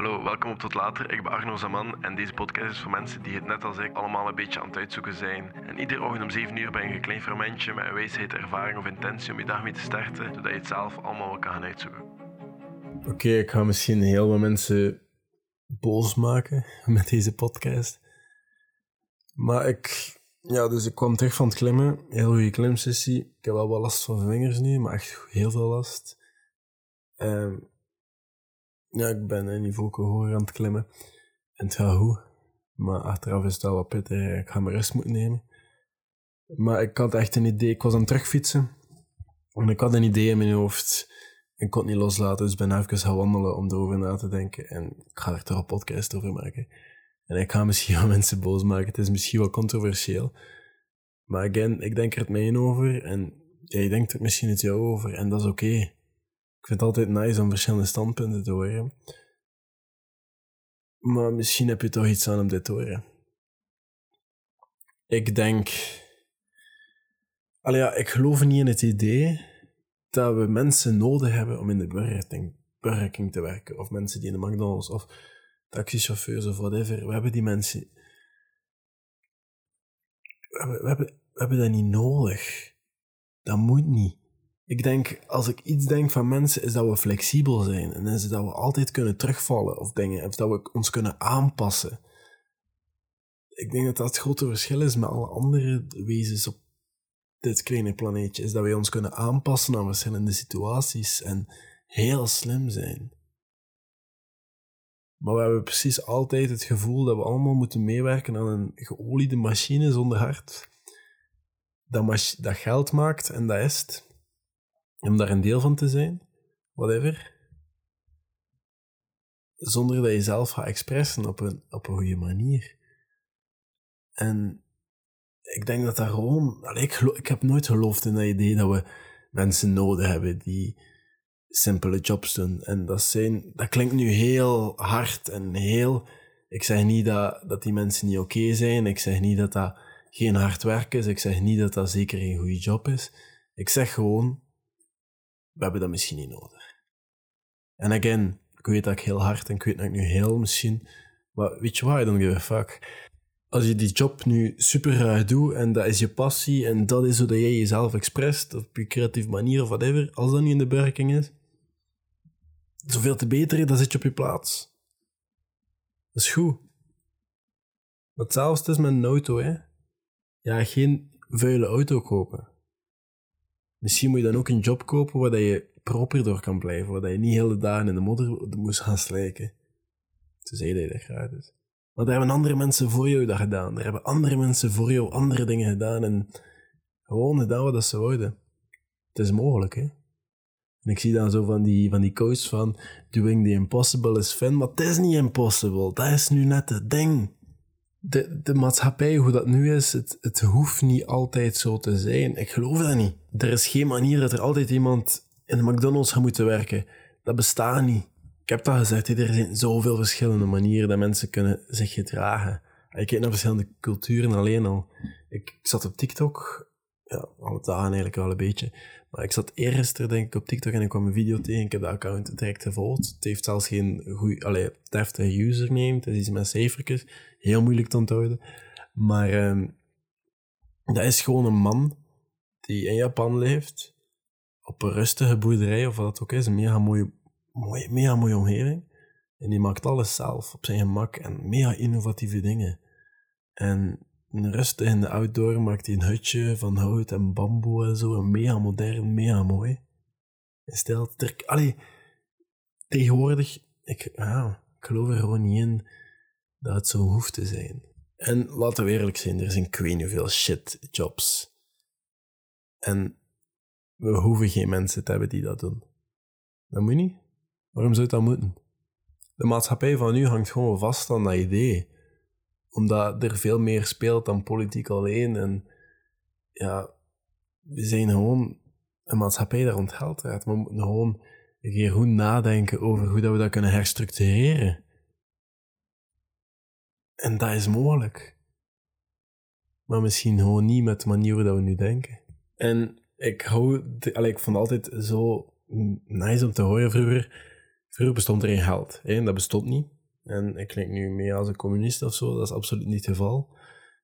Hallo, welkom op Tot Later. Ik ben Arno Zaman en deze podcast is voor mensen die het net als ik allemaal een beetje aan het uitzoeken zijn. En iedere ochtend om 7 uur ben je een klein fermentje met een wijsheid, ervaring of intentie om je dag mee te starten, zodat je het zelf allemaal wel kan gaan uitzoeken. Oké, ik ga misschien heel wat mensen boos maken met deze podcast. Maar ik, ja, dus ik kwam terug van het klimmen. Heel goede klimsessie. Ik heb wel wat last van vingers nu, maar echt heel veel last. Ehm, ja, ik ben een niveau hoger aan het klimmen. En het gaat goed. Maar achteraf is het wel wat pittig. Ik ga mijn rust moeten nemen. Maar ik had echt een idee. Ik was aan het terugfietsen. En ik had een idee in mijn hoofd. Ik kon het niet loslaten, dus ben even gaan wandelen om erover na te denken. En ik ga er toch een podcast over maken. En ik ga misschien wel mensen boos maken. Het is misschien wel controversieel. Maar again, ik denk er het mee over. En jij denkt er misschien het jou over. En dat is oké. Ik vind het altijd nice om verschillende standpunten te horen. Maar misschien heb je toch iets aan om dit te horen. Ik denk. Allee, ja, ik geloof niet in het idee dat we mensen nodig hebben om in de Burger te werken. Of mensen die in de McDonald's of taxichauffeurs of whatever. We hebben die mensen. We hebben, we hebben, we hebben dat niet nodig. Dat moet niet. Ik denk, als ik iets denk van mensen, is dat we flexibel zijn. En dat we altijd kunnen terugvallen of dingen. Of dat we ons kunnen aanpassen. Ik denk dat dat het grote verschil is met alle andere wezens op dit kleine planeetje. Is dat we ons kunnen aanpassen aan verschillende situaties en heel slim zijn. Maar we hebben precies altijd het gevoel dat we allemaal moeten meewerken aan een geoliede machine zonder hart. Dat, dat geld maakt en dat is het om daar een deel van te zijn, whatever. Zonder dat je zelf gaat expressen op een, op een goede manier. En ik denk dat daar gewoon. ik, ik heb nooit geloofd in dat idee dat we mensen nodig hebben die simpele jobs doen. En dat, zijn, dat klinkt nu heel hard en heel. Ik zeg niet dat, dat die mensen niet oké zijn. Ik zeg niet dat dat geen hard werk is. Ik zeg niet dat dat zeker een goede job is. Ik zeg gewoon we hebben dat misschien niet nodig. En again, ik weet dat ik heel hard en ik weet dat ik nu heel misschien, maar weet je wat, I don't give a fuck. Als je die job nu super graag doet en dat is je passie en dat is hoe dat jij jezelf expresst op je creatieve manier of whatever, als dat niet in de bewerking is, zoveel te beter, dan zit je op je plaats. Dat is goed. Hetzelfde is met een auto, hè. Ja, geen vuile auto kopen. Misschien moet je dan ook een job kopen waar je proper door kan blijven, waar je niet hele dagen in de modder moest gaan slijken. Toen zei je dat graag dus. Maar daar hebben andere mensen voor jou dat gedaan. Daar hebben andere mensen voor jou andere dingen gedaan en gewoon gedaan wat ze wouden. Het is mogelijk, hè. En ik zie dan zo van die, van die quotes van doing the impossible is fun, maar het is niet impossible. Dat is nu net het ding de, de maatschappij, hoe dat nu is, het, het hoeft niet altijd zo te zijn. Ik geloof dat niet. Er is geen manier dat er altijd iemand in de McDonald's gaat moeten werken. Dat bestaat niet. Ik heb dat gezegd, er zijn zoveel verschillende manieren dat mensen kunnen zich gedragen. Ik kijk naar verschillende culturen alleen al. Ik, zat op TikTok, ja, alle dagen eigenlijk wel een beetje. Maar ik zat eerst denk ik, op TikTok en ik kwam een video tegen. Ik heb de account direct gevolgd. Het heeft zelfs geen goed, allee, deftige username. Het is iets met cijfertjes. Heel moeilijk te onthouden. Maar um, dat is gewoon een man die in Japan leeft. Op een rustige boerderij, of wat dat ook is. Een mega mooie, mooie, mega mooie omgeving. En die maakt alles zelf op zijn gemak en mega innovatieve dingen. En rustig in de outdoor maakt hij een hutje van hout en bamboe en zo. En mega modern, mega mooi. Hij stelt. Allee, tegenwoordig... Ik, ja, ik geloof er gewoon niet in dat het zo hoeft te zijn. En laten we eerlijk zijn, er zijn ik weet niet veel shit jobs. En we hoeven geen mensen te hebben die dat doen. Dat moet niet. Waarom zou dat moeten? De maatschappij van nu hangt gewoon vast aan dat idee omdat er veel meer speelt dan politiek alleen. En ja, we zijn gewoon een maatschappij daar rond geld gaat. We moeten gewoon een keer goed nadenken over hoe dat we dat kunnen herstructureren. En dat is mogelijk. Maar misschien gewoon niet met de manier waarop we nu denken. En ik hou, ik vond altijd zo nice om te horen vroeger Vroeger bestond er geen geld. Hè? Dat bestond niet. En ik klink nu mee als een communist of zo. Dat is absoluut niet het geval.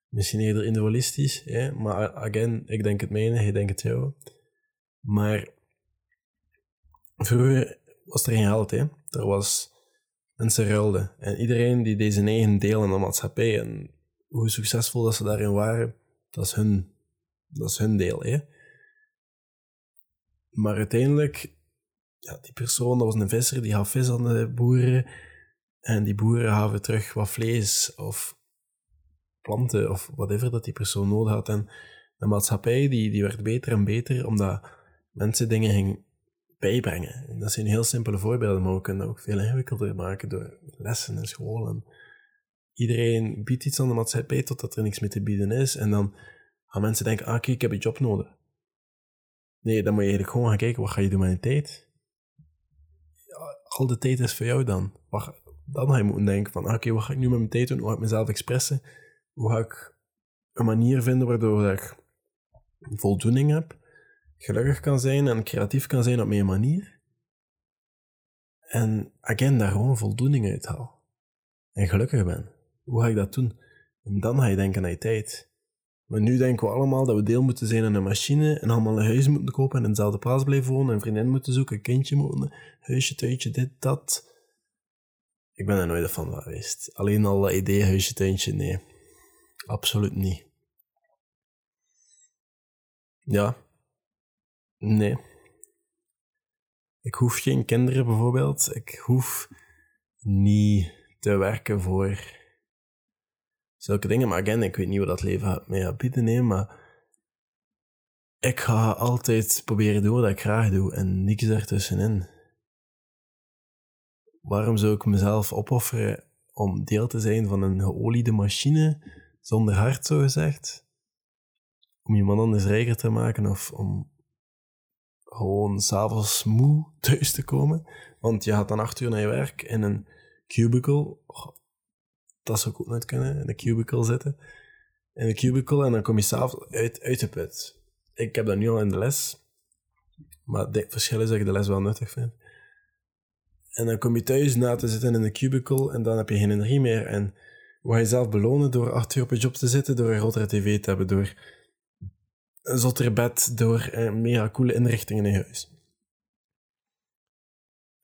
Misschien eerder individualistisch. Hè? Maar again, ik denk het mijne, hij denkt het jou. Maar vroeger was er geen geld. Hè? Er was mensen ruilden. En iedereen die deze eigen deel in de maatschappij en hoe succesvol dat ze daarin waren, dat is hun, dat is hun deel. Hè? Maar uiteindelijk, ja, die persoon, dat was een visser, die gaf vis aan de boeren. En die boeren gaven terug wat vlees of planten of whatever dat die persoon nodig had. En de maatschappij die, die werd beter en beter omdat mensen dingen gingen bijbrengen. En dat zijn heel simpele voorbeelden, maar we kunnen dat ook veel ingewikkelder maken door lessen en school. En iedereen biedt iets aan de maatschappij totdat er niks meer te bieden is. En dan gaan mensen denken, ah, oké, ik heb een job nodig. Nee, dan moet je eigenlijk gewoon gaan kijken, wat ga je doen met je tijd? Al de tijd is voor jou dan. Dan ga je moeten denken van, ah, oké, wat ga ik nu met mijn tijd doen? Hoe ga ik mezelf expressen? Hoe ga ik een manier vinden waardoor ik voldoening heb, gelukkig kan zijn en creatief kan zijn op mijn manier? En again, daar gewoon voldoening uit haal. En gelukkig ben. Hoe ga ik dat doen? En dan ga je denken aan je tijd. Maar nu denken we allemaal dat we deel moeten zijn aan een machine en allemaal een huis moeten kopen en in dezelfde plaats blijven wonen, een vriendin moeten zoeken, een kindje moeten, huisje, tuintje, dit, dat. Ik ben er nooit van geweest. Alleen al dat idee, huisje, tuintje, nee. Absoluut niet. Ja. Nee. Ik hoef geen kinderen bijvoorbeeld. Ik hoef niet te werken voor zulke dingen. Maar again, ik weet niet wat dat leven mij gaat bieden, nee, maar ik ga altijd proberen doen wat ik graag doe en niks ertussenin. Waarom zou ik mezelf opofferen om deel te zijn van een geoliede machine zonder hart, zo gezegd? Om iemand anders rijker te maken of om gewoon s'avonds moe thuis te komen? Want je gaat dan acht uur naar je werk in een cubicle dat zou ik ook nooit kunnen, in een cubicle zitten. In een cubicle en dan kom je s'avonds uit, uit de put. Ik heb dat nu al in de les, maar het verschil is dat ik de les wel nuttig vind. En dan kom je thuis na te zitten in een cubicle en dan heb je geen energie meer. En ga je zelf belonen door acht uur op je job te zitten, door een grotere tv te hebben, door een zotter bed, door eh, mega coole inrichtingen in huis.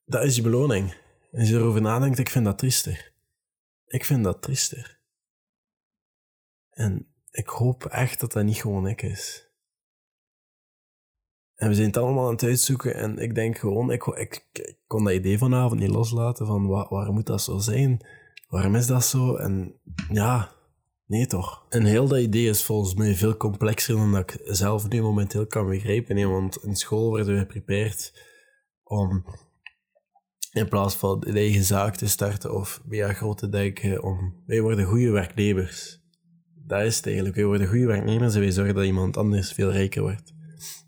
Dat is je beloning. Als je erover nadenkt, ik vind dat triester. Ik vind dat triester. En ik hoop echt dat dat niet gewoon ik is. En we zijn het allemaal aan het uitzoeken en ik denk gewoon, ik, ik, ik kon dat idee vanavond niet loslaten van waar, waarom moet dat zo zijn? Waarom is dat zo? En ja, nee toch. En heel dat idee is volgens mij veel complexer dan dat ik zelf nu momenteel kan begrijpen. Want in school worden we geprepareerd om in plaats van een eigen zaak te starten of via grote denken om... Wij worden goede werknemers. Dat is het eigenlijk. Wij worden goede werknemers en wij zorgen dat iemand anders veel rijker wordt.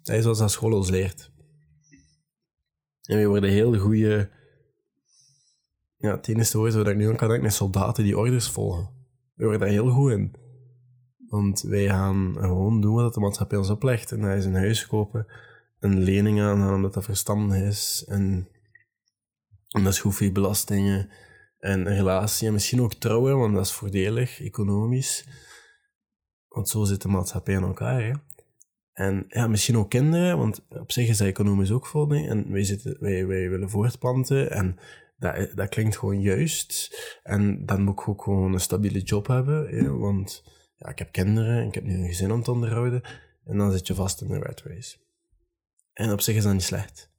Dat is wat dat school ons leert. En wij worden heel goede... Ja, het enige woord dat ik nu aan kan denken is soldaten die orders volgen. We worden daar heel goed in. Want wij gaan gewoon doen wat de maatschappij ons oplegt. En dat is een huis kopen, een lening aanhalen omdat dat verstandig is. En en dat is goed voor je belastingen en een relatie. En misschien ook trouwen, want dat is voordelig, economisch. Want zo zit de maatschappij in elkaar. En ja, misschien ook kinderen, want op zich is dat economisch ook voordelig. En wij, zitten, wij, wij willen voortplanten en dat, dat klinkt gewoon juist. En dan moet ik ook gewoon een stabiele job hebben, want ja, ik heb kinderen en ik heb nu een gezin om te onderhouden. En dan zit je vast in de rat race. En op zich is dat niet slecht.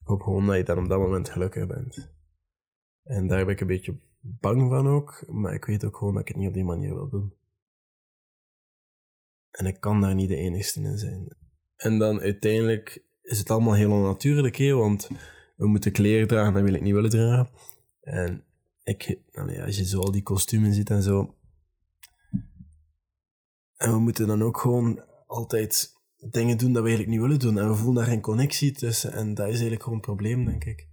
Ik hoop gewoon dat je dan op dat moment gelukkig bent. En daar ben ik een beetje bang van ook, maar ik weet ook gewoon dat ik het niet op die manier wil doen. En ik kan daar niet de enigste in zijn. En dan uiteindelijk is het allemaal heel onnatuurlijk, hè, want we moeten kleren dragen, dat wil ik niet willen dragen. En ik, als je zo al die kostuums ziet en zo. En we moeten dan ook gewoon altijd dingen doen dat we eigenlijk niet willen doen. En we voelen daar geen connectie tussen. En dat is eigenlijk gewoon een probleem, denk ik.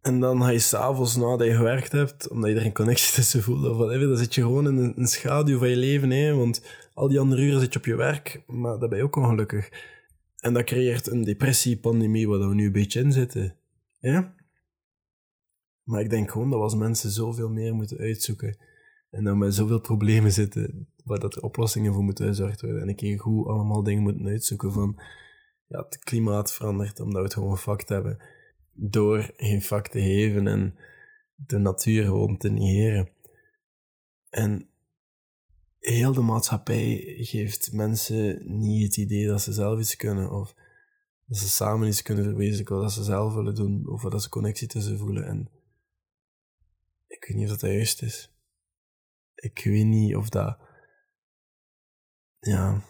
En dan ga je s'avonds nadat je gewerkt hebt, omdat je er geen connectie tussen voelt of whatever, dan zit je gewoon in een, schaduw van je leven. Hè? Want al die andere uren zit je op je werk, maar dat ben je ook ongelukkig. En dat creëert een depressie-pandemie waar we nu een beetje in zitten. Ja? Maar ik denk gewoon dat als mensen zoveel meer moeten uitzoeken. En we met zoveel problemen zitten, waar dat er oplossingen voor moeten uitzorgd worden. En een keer goed allemaal dingen moeten uitzoeken van, ja, het klimaat verandert omdat we het gewoon fact hebben. Door geen fact te geven en de natuur gewoon te negeren. En heel de maatschappij geeft mensen niet het idee dat ze zelf iets kunnen, of dat ze samen iets kunnen verwezenlijken, wat ze zelf willen doen, of dat ze connectie tussen voelen. En ik weet niet of dat juist is. Ik weet niet of dat. Ja.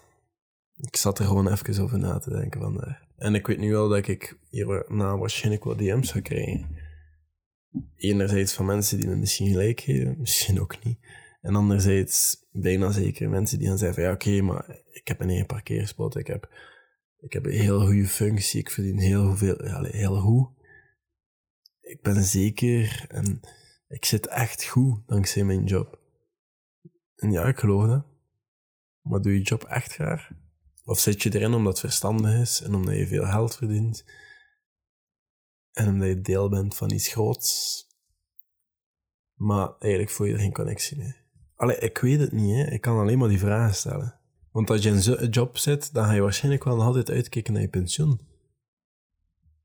Ik zat er gewoon even over na te denken vandaar. En ik weet nu wel dat ik hierna waarschijnlijk wat DM's ga krijgen. Enerzijds van mensen die me misschien gelijk geven, misschien ook niet. En anderzijds bijna zeker mensen die gaan zeggen van ja oké, maar ik heb een eigen parkeerspot, ik heb, ik heb een heel goede functie, ik verdien heel veel, ja, heel goed. Ik ben zeker en ik zit echt goed dankzij mijn job. En ja, ik geloof dat. Maar doe je job echt graag? Of zit je erin omdat het verstandig is en omdat je veel geld verdient? En omdat je deel bent van iets groots? Maar eigenlijk voel je er geen connectie mee. Allee, ik weet het niet, hè. ik kan alleen maar die vragen stellen. Want als je een job zit, dan ga je waarschijnlijk wel altijd uitkijken naar je pensioen.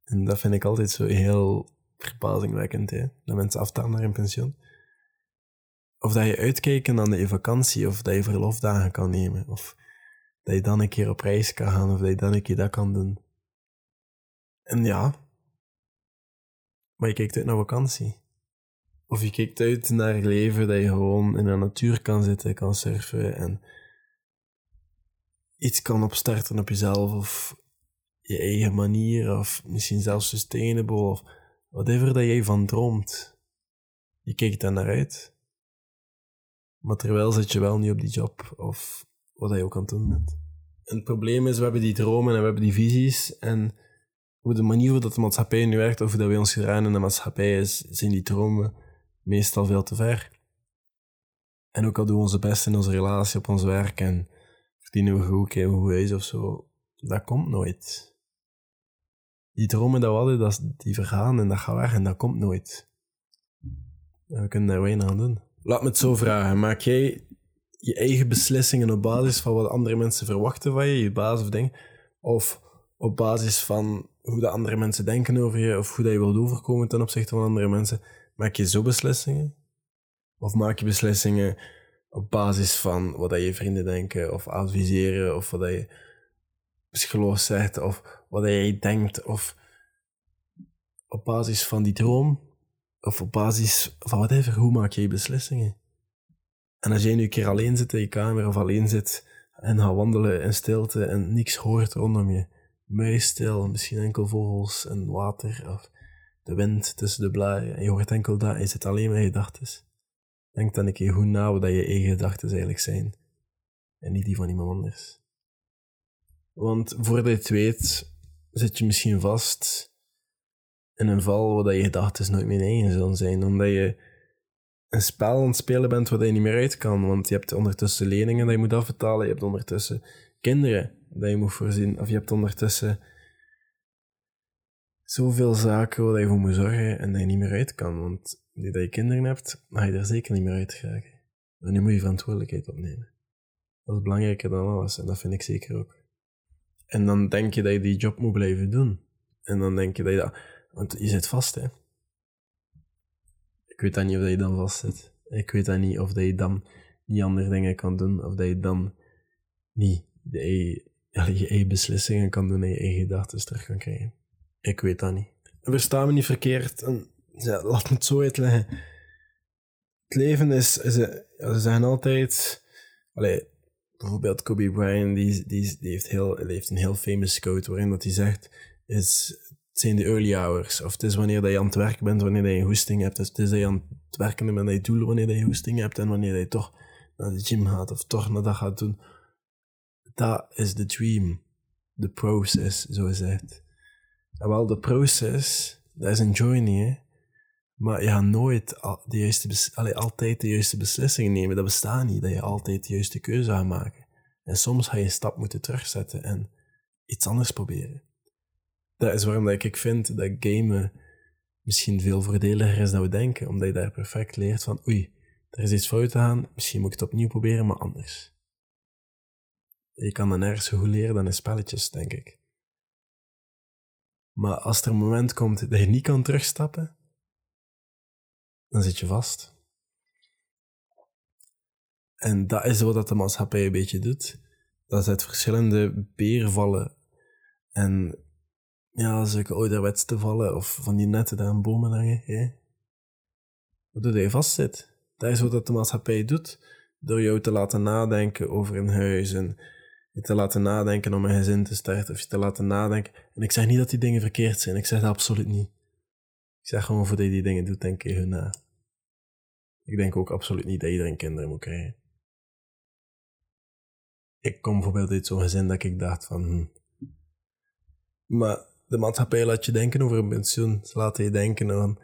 En dat vind ik altijd zo heel verbazingwekkend, hè? dat mensen aftalen naar hun pensioen. Of dat je uitkijkt naar je vakantie, of dat je verlofdagen kan nemen, of dat je dan een keer op reis kan gaan, of dat je dan een keer dat kan doen. En ja, maar je kijkt uit naar vakantie. Of je kijkt uit naar leven dat je gewoon in de natuur kan zitten, kan surfen en iets kan opstarten op jezelf of je eigen manier of misschien zelfs sustainable of whatever dat jij van droomt. Je kijkt daar naar uit. Maar terwijl zit je wel niet op die job of wat je ook aan het doen bent. En het probleem is, we hebben die dromen en we hebben die visies en hoe de manier waarop de maatschappij nu werkt, of dat wij ons gedragen in de maatschappij is, zijn die dromen meestal veel te ver. En ook al doen we onze best in onze relatie, op ons werk en verdienen we goed, krijgen we goed huis of zo, dat komt nooit. Die dromen dat we hadden, dat, die vergaan en dat gaat weg en dat komt nooit. En we kunnen daar weinig aan doen. Laat me het zo vragen. Maak jij je eigen beslissingen op basis van wat andere mensen verwachten van je, je baas of ding, of op basis van hoe de andere mensen denken over je, of hoe dat je wilt overkomen ten opzichte van andere mensen? Maak je zo beslissingen? Of maak je beslissingen op basis van wat je vrienden denken, of adviseren, of wat je psycholoog zegt, of wat jij denkt, of op basis van die droom, of op basis van whatever, hoe maak je je beslissingen? En als jij nu een keer alleen zit in je kamer, of alleen zit en gaat wandelen in stilte en niks hoort rondom je, muisstil, misschien enkel vogels en water, of de wind tussen de blaren en je hoort enkel dat en je zit alleen met je gedachten. Denk dan een keer goed na wat je eigen gedachten eigenlijk zijn. En niet die van iemand anders. Want voordat je het weet, zit je misschien vast in een val waar je gedachten nooit meer eigen zullen zijn, omdat je een spel aan het spelen bent waar je niet meer uit kan, want je hebt ondertussen leningen dat je moet afbetalen, je hebt ondertussen kinderen dat je moet voorzien, of je hebt ondertussen zoveel zaken waar je voor moet zorgen en dat je niet meer uit kan. Want nu dat je kinderen hebt, ga je er zeker niet meer uit. En nu moet je verantwoordelijkheid opnemen. Dat is belangrijker dan alles en dat vind ik zeker ook. En dan denk je dat je die job moet blijven doen. En dan denk je dat je dat... Want je zit vast, hè. Ik weet dan niet of je dan vast zit. Ik weet dan niet of dat je dan niet andere dingen kan doen. Of dat je dan niet de, je, eigen beslissingen kan doen en je eigen gedachten terug kan krijgen. Ik weet dat niet. Versta me niet verkeerd. En, laat me het zo uitleggen. Het leven is... is ze zeggen altijd... Allee, bijvoorbeeld Kobe Bryant, die, die, heeft heel, een heel famous quote waarin dat hij zegt... Is, het zijn de early hours. Of het is wanneer dat je aan het werk bent, wanneer je een hoesting hebt. het is dat je aan het werken bent met je doel, wanneer je hoesting hebt. En wanneer je toch naar de gym gaat of toch naar dat gaat doen. Dat is de dream. De process, zo gezegd. En wel, de proces, dat is een journey, hè. Maar je gaat nooit de juiste allee, altijd de juiste beslissingen nemen. Dat bestaat niet, dat je altijd de juiste keuze gaat maken. En soms ga je een stap moeten terugzetten en iets anders proberen. Dat is waarom dat ik vind dat gamen misschien veel voordeliger is dan we denken, omdat je daar perfect leert van oei, er is iets fout te gaan, misschien moet ik het opnieuw proberen, maar anders. Je kan dan nergens goed leren dan in spelletjes, denk ik. Maar als er een moment komt dat je niet kan terugstappen, dan zit je vast. En dat is wat de maatschappij een beetje doet. Dat ze uit verschillende beervallen en ja, zulke ouderwets te vallen of van die netten daar aan bomen hangen. Hè? Waardoor je vastzit. Dat is wat de maatschappij doet. Door jou te laten nadenken over een huis en je te laten nadenken om een gezin te starten of je te laten nadenken. En ik zeg niet dat die dingen verkeerd zijn. Ik zeg dat absoluut niet. Zeg gewoon voordat je die dingen doet, denk je hun na. Ik denk ook absoluut niet dat iedereen kinderen moet krijgen. Ik kom bijvoorbeeld uit zo'n gezin dat ik dacht van... Hm. Maar de maatschappij laat je denken over een pensioen. Ze laten je denken van...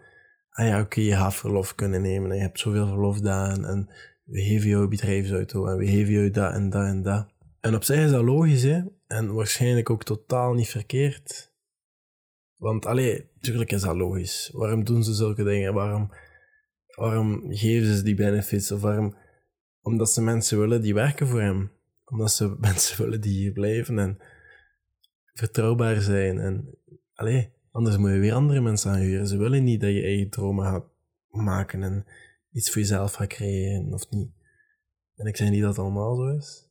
Ah ja, oké, je gaat verlof kunnen nemen en je hebt zoveel verlofdagen en we geven jou een bedrijfsauto en we geven jou dat en dat en dat. En op zich is dat logisch, hè. En waarschijnlijk ook totaal niet verkeerd. Want, allee, tuurlijk is dat logisch. Waarom doen ze zulke dingen? Waarom, waarom geven ze die benefits? Of waarom... Omdat ze mensen willen die werken voor hem. Omdat ze mensen willen die hier blijven en vertrouwbaar zijn. En, allee, anders moet je weer andere mensen aanhuren. Ze willen niet dat je eigen dromen gaat maken en iets voor jezelf gaat creëren, of niet. En ik zeg niet dat het allemaal zo is.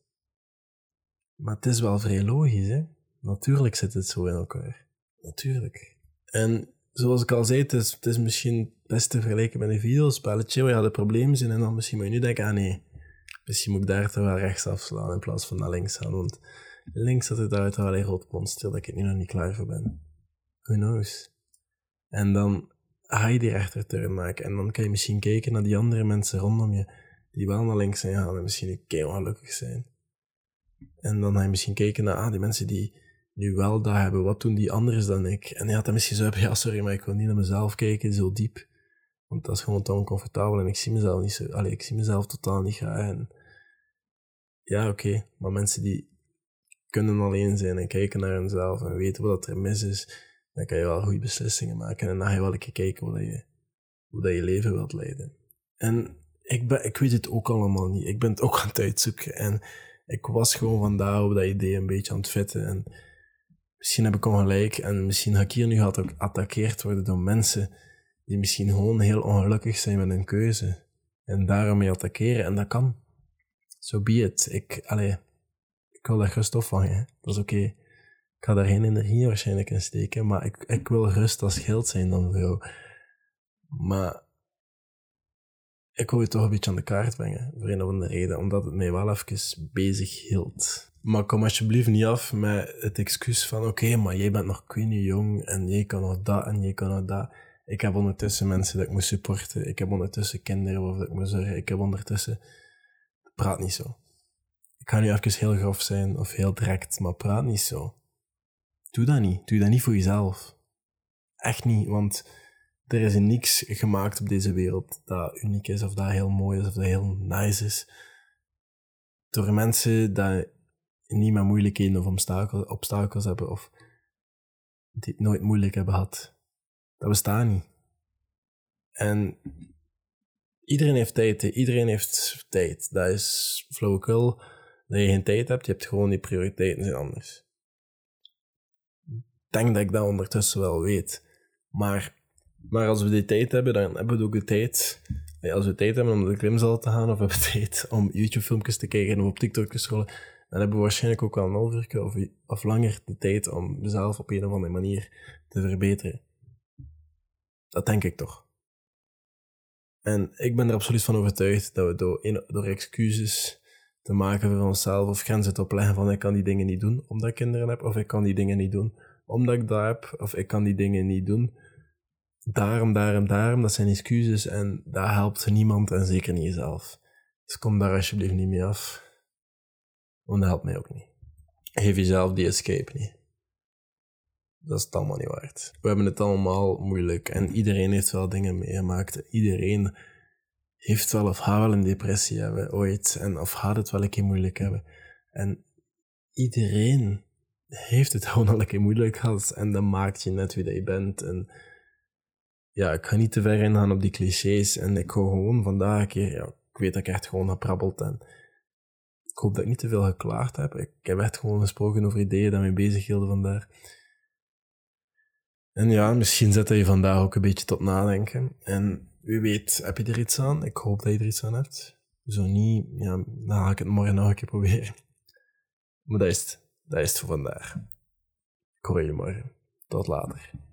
Maar het is wel vrij logisch, hè? Natuurlijk zit het zo in elkaar. Natuurlijk. En zoals ik al zei, het is, het is misschien best te vergelijken met een videospelletje waar je de problemen zijn en dan misschien moet je nu denken, ah nee, misschien moet ik daar toch wel rechts afslaan in plaats van naar links gaan, want links zit het uit een groot monster dat ik nu nog niet klaar voor ben. Who knows? En dan ga je die rechterturn maken en dan kan je misschien kijken naar die andere mensen rondom je die wel naar links zijn gaan en misschien een keer ongelukkig zijn. En dan ga je misschien kijken naar ah, die mensen die nu wel dat hebben, wat doen die anders dan ik? En je had dan misschien zo ja sorry, maar ik wil niet naar mezelf kijken, zo diep. Want dat is gewoon te oncomfortabel en ik zie mezelf niet zo, allee, ik zie mezelf totaal niet graag. En ja, oké, maar mensen die kunnen alleen zijn en kijken naar hunzelf en weten wat er mis is, dan kan je wel goede beslissingen maken en dan ga je wel een keer kijken hoe, je, hoe je leven wilt leiden. En ik, ben, ik weet het ook allemaal niet. Ik ben het ook aan het uitzoeken. En ik was gewoon vandaar op dat idee een beetje aan het fitten. En misschien heb ik ongelijk en misschien ga ik hier nu geattackeerd worden door mensen die misschien gewoon heel ongelukkig zijn met hun keuze. En daarom mee attackeren. En dat kan. So be it. Ik, allee, ik wil daar rust opvangen. Dat is oké. Ik ga daar geen energie waarschijnlijk in steken, maar ik, ik wil rust als geld zijn dan voor. Maar ik wil je toch een beetje aan de kaart brengen, voor een of andere reden, omdat het mij wel even bezig hield. Maar kom alsjeblieft niet af met het excuus van oké, maar jij bent nog queenie jong en jij kan nog dat en jij kan nog dat. Ik heb ondertussen mensen dat ik moet supporten. Ik heb ondertussen kinderen waarvoor ik moet zorgen. Ik heb ondertussen... Praat niet zo. Ik ga nu even heel grof zijn of heel direct, maar praat niet zo. Doe dat niet. Doe dat niet voor jezelf. Echt niet, want er is niks gemaakt op deze wereld dat uniek is, of dat heel mooi is, of dat heel nice is. Door mensen die niet meer moeilijkheden of obstakels, hebben, of die het nooit moeilijk hebben gehad. Dat bestaat niet. En iedereen heeft tijd, iedereen heeft tijd. Dat is flauwekul dat je geen tijd hebt, je hebt gewoon die prioriteiten zijn anders. Ik denk dat ik dat ondertussen wel weet. Maar maar als we die tijd hebben, dan hebben we ook de tijd. Als we tijd hebben om de klimzaal te gaan, of hebben we tijd om YouTube-filmpjes te kijken of op TikTok te scrollen, dan hebben we waarschijnlijk ook wel een half of, langer de tijd om mezelf op een of andere manier te verbeteren. Dat denk ik toch. En ik ben er absoluut van overtuigd dat we door, excuses te maken voor onszelf of grenzen te opleggen van ik kan die dingen niet doen omdat ik kinderen heb, of ik kan die dingen niet doen omdat ik dat heb, of ik kan die dingen niet doen daarom, daarom, daarom, dat zijn excuses en dat helpt niemand en zeker niet jezelf. Dus kom daar alsjeblieft niet mee af. Want dat helpt mij ook niet. Geef jezelf die escape niet. Dat is het allemaal niet waard. We hebben het allemaal moeilijk en iedereen heeft wel dingen meegemaakt. Iedereen heeft wel of gaat wel een depressie hebben ooit en of gaat het wel een keer moeilijk hebben. En iedereen heeft het gewoon al een keer moeilijk gehad en dat maakt je net wie je bent. En ja, ik ga niet te ver ingaan op die clichés. En ik ga gewoon vandaag een keer, ja, ik weet dat ik echt gewoon geprabbeld en ik hoop dat ik niet te veel geklaagd heb. Ik heb echt gewoon gesproken over ideeën dat mij bezig hielden vandaag. En ja, misschien zet je vandaag ook een beetje tot nadenken. En wie weet, heb je er iets aan? Ik hoop dat je er iets aan hebt. Zo niet, ja, dan ga ik het morgen nog een keer proberen. Maar dat is het. Dat is het voor vandaag. Ik hoor je morgen. Tot later.